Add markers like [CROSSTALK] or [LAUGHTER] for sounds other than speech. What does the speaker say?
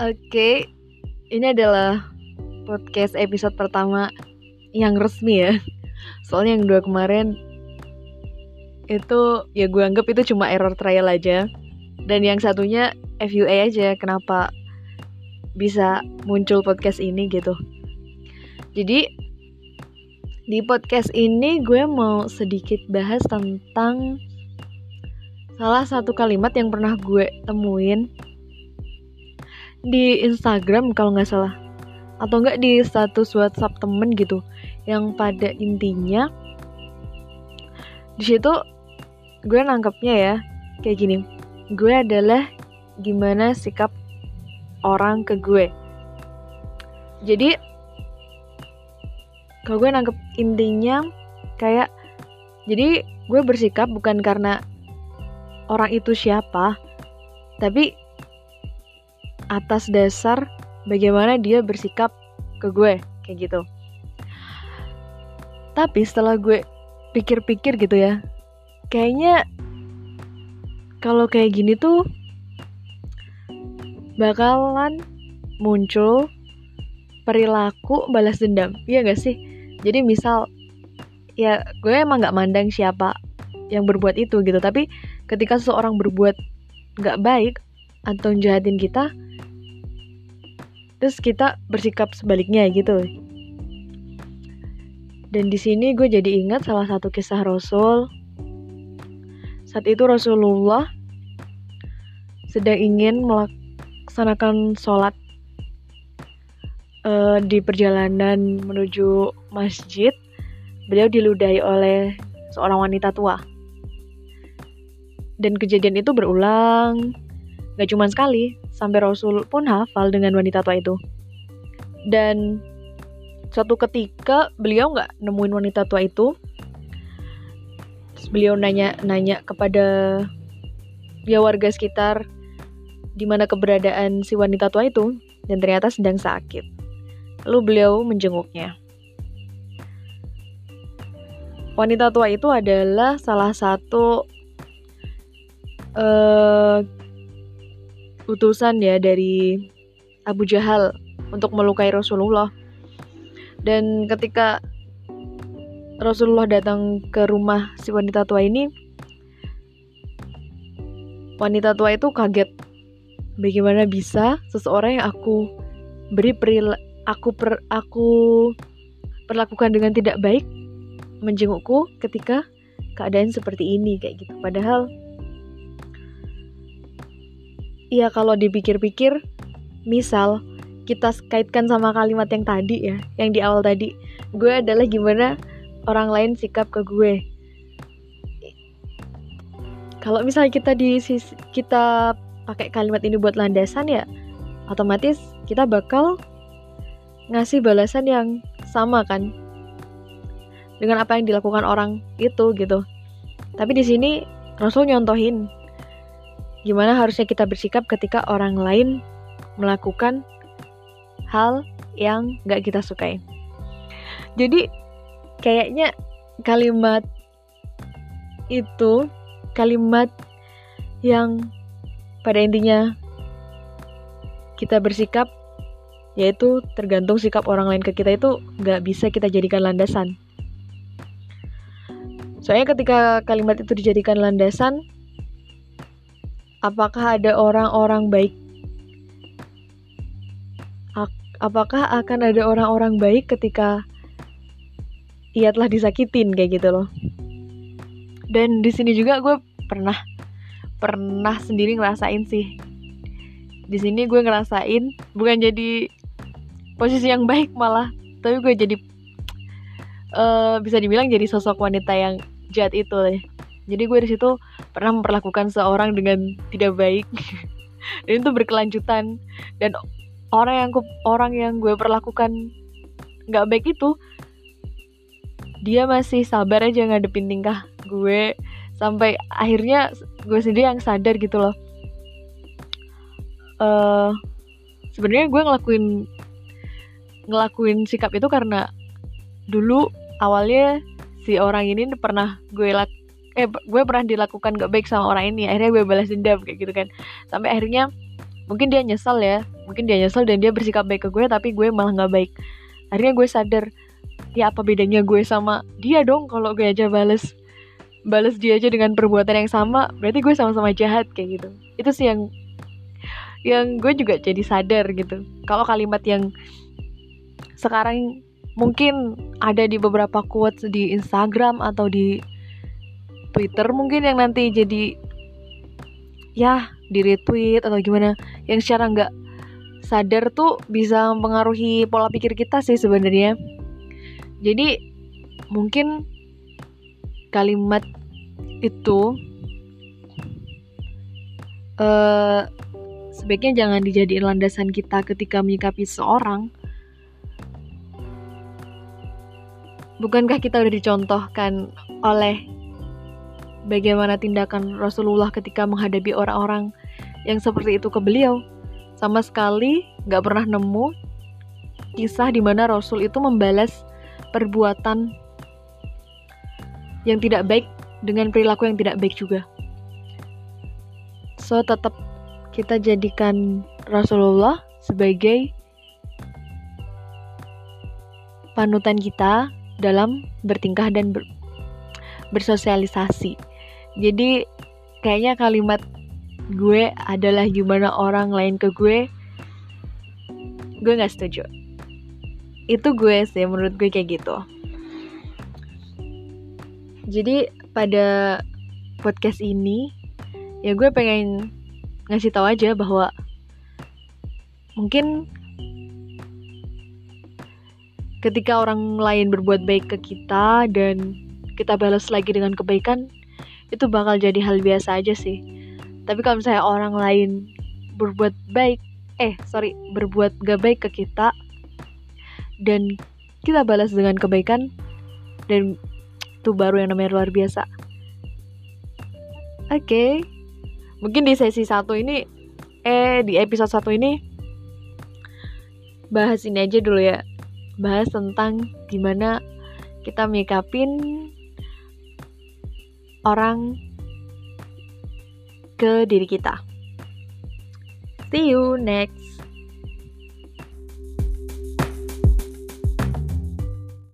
Oke, ini adalah podcast episode pertama yang resmi ya. Soalnya yang dua kemarin itu ya gue anggap itu cuma error trial aja. Dan yang satunya FUA aja kenapa bisa muncul podcast ini gitu. Jadi di podcast ini gue mau sedikit bahas tentang salah satu kalimat yang pernah gue temuin di Instagram kalau nggak salah. Atau nggak di status WhatsApp temen gitu. Yang pada intinya di situ gue nangkepnya ya kayak gini. Gue adalah gimana sikap orang ke gue. Jadi kalau gue nangkep intinya kayak jadi gue bersikap bukan karena orang itu siapa tapi atas dasar bagaimana dia bersikap ke gue kayak gitu. Tapi setelah gue pikir-pikir gitu ya kayaknya kalau kayak gini tuh bakalan muncul perilaku balas dendam iya gak sih? Jadi misal ya gue emang gak mandang siapa yang berbuat itu gitu tapi ketika seseorang berbuat gak baik atau jahatin kita terus kita bersikap sebaliknya gitu. Dan di sini gue jadi ingat salah satu kisah Rasul. Saat itu Rasulullah sedang ingin melaksanakan sholat uh, di perjalanan menuju masjid. Beliau diludahi oleh seorang wanita tua. Dan kejadian itu berulang gak cuma sekali sampai Rasul pun hafal dengan wanita tua itu. Dan suatu ketika beliau nggak nemuin wanita tua itu, beliau nanya-nanya kepada ya warga sekitar di mana keberadaan si wanita tua itu dan ternyata sedang sakit. Lalu beliau menjenguknya. Wanita tua itu adalah salah satu uh, utusan ya dari Abu Jahal untuk melukai Rasulullah. Dan ketika Rasulullah datang ke rumah si wanita tua ini, wanita tua itu kaget. Bagaimana bisa seseorang yang aku beri peril aku per aku perlakukan dengan tidak baik menjengukku ketika keadaan seperti ini kayak gitu. Padahal Iya kalau dipikir-pikir, misal kita kaitkan sama kalimat yang tadi ya, yang di awal tadi, gue adalah gimana orang lain sikap ke gue. Kalau misalnya kita di kita pakai kalimat ini buat landasan ya, otomatis kita bakal ngasih balasan yang sama kan dengan apa yang dilakukan orang itu gitu. Tapi di sini Rasul nyontohin gimana harusnya kita bersikap ketika orang lain melakukan hal yang gak kita sukai. Jadi kayaknya kalimat itu kalimat yang pada intinya kita bersikap yaitu tergantung sikap orang lain ke kita itu gak bisa kita jadikan landasan. Soalnya ketika kalimat itu dijadikan landasan, Apakah ada orang-orang baik? Apakah akan ada orang-orang baik ketika ia telah disakitin kayak gitu loh? Dan di sini juga gue pernah pernah sendiri ngerasain sih. Di sini gue ngerasain bukan jadi posisi yang baik malah, tapi gue jadi uh, bisa dibilang jadi sosok wanita yang jahat itu deh jadi gue di situ pernah memperlakukan seorang dengan tidak baik. [LAUGHS] Dan itu berkelanjutan. Dan orang yang orang yang gue perlakukan nggak baik itu dia masih sabar aja ngadepin tingkah gue. Sampai akhirnya gue sendiri yang sadar gitu loh. Uh, sebenarnya gue ngelakuin ngelakuin sikap itu karena dulu awalnya si orang ini pernah gue lak eh gue pernah dilakukan gak baik sama orang ini akhirnya gue balas dendam kayak gitu kan. Sampai akhirnya mungkin dia nyesel ya mungkin dia nyesel dan dia bersikap baik ke gue tapi gue malah nggak baik. Akhirnya gue sadar ya apa bedanya gue sama dia dong kalau gue aja bales bales dia aja dengan perbuatan yang sama berarti gue sama-sama jahat kayak gitu. Itu sih yang yang gue juga jadi sadar gitu. Kalau kalimat yang sekarang mungkin ada di beberapa quotes di Instagram atau di Twitter mungkin yang nanti jadi ya di retweet atau gimana. Yang secara nggak sadar tuh bisa mempengaruhi pola pikir kita sih sebenarnya. Jadi mungkin kalimat itu uh, sebaiknya jangan dijadiin landasan kita ketika menyikapi seorang. Bukankah kita udah dicontohkan oleh bagaimana tindakan Rasulullah ketika menghadapi orang-orang yang seperti itu ke beliau. Sama sekali gak pernah nemu kisah di mana Rasul itu membalas perbuatan yang tidak baik dengan perilaku yang tidak baik juga. So tetap kita jadikan Rasulullah sebagai panutan kita dalam bertingkah dan ber bersosialisasi. Jadi kayaknya kalimat gue adalah gimana orang lain ke gue gue nggak setuju itu gue sih menurut gue kayak gitu jadi pada podcast ini ya gue pengen ngasih tahu aja bahwa mungkin ketika orang lain berbuat baik ke kita dan kita balas lagi dengan kebaikan itu bakal jadi hal biasa aja sih tapi kalau misalnya orang lain berbuat baik eh sorry berbuat gak baik ke kita dan kita balas dengan kebaikan dan itu baru yang namanya luar biasa oke okay. mungkin di sesi satu ini eh di episode satu ini bahas ini aja dulu ya bahas tentang gimana kita menyikapin orang ke diri kita. See you next.